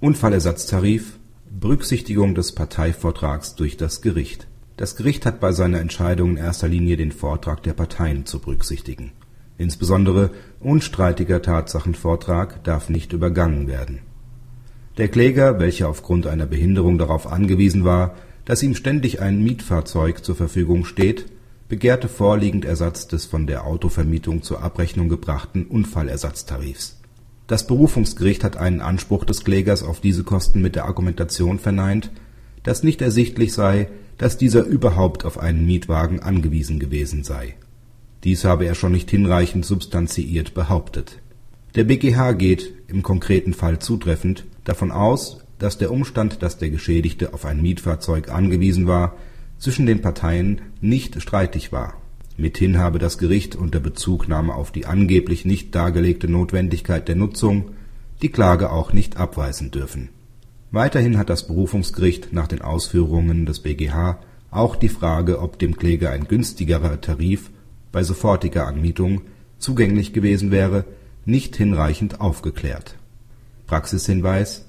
Unfallersatztarif Berücksichtigung des Parteivortrags durch das Gericht Das Gericht hat bei seiner Entscheidung in erster Linie den Vortrag der Parteien zu berücksichtigen. Insbesondere unstreitiger Tatsachenvortrag darf nicht übergangen werden. Der Kläger, welcher aufgrund einer Behinderung darauf angewiesen war, dass ihm ständig ein Mietfahrzeug zur Verfügung steht, begehrte vorliegend Ersatz des von der Autovermietung zur Abrechnung gebrachten Unfallersatztarifs das Berufungsgericht hat einen Anspruch des Klägers auf diese Kosten mit der Argumentation verneint, dass nicht ersichtlich sei, dass dieser überhaupt auf einen Mietwagen angewiesen gewesen sei. Dies habe er schon nicht hinreichend substanziiert behauptet. Der BgH geht, im konkreten Fall zutreffend, davon aus, dass der Umstand, dass der Geschädigte auf ein Mietfahrzeug angewiesen war, zwischen den Parteien nicht streitig war Mithin habe das Gericht unter Bezugnahme auf die angeblich nicht dargelegte Notwendigkeit der Nutzung die Klage auch nicht abweisen dürfen. Weiterhin hat das Berufungsgericht nach den Ausführungen des BgH auch die Frage, ob dem Kläger ein günstigerer Tarif bei sofortiger Anmietung zugänglich gewesen wäre, nicht hinreichend aufgeklärt. Praxishinweis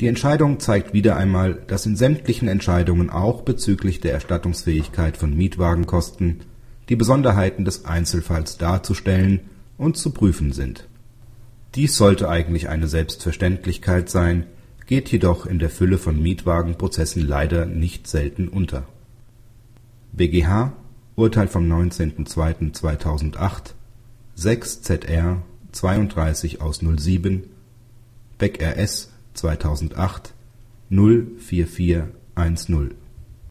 Die Entscheidung zeigt wieder einmal, dass in sämtlichen Entscheidungen auch bezüglich der Erstattungsfähigkeit von Mietwagenkosten die Besonderheiten des Einzelfalls darzustellen und zu prüfen sind. Dies sollte eigentlich eine Selbstverständlichkeit sein, geht jedoch in der Fülle von Mietwagenprozessen leider nicht selten unter. BGH Urteil vom 19.02.2008 6 ZR 32 aus 07 Beck RS 2008 04410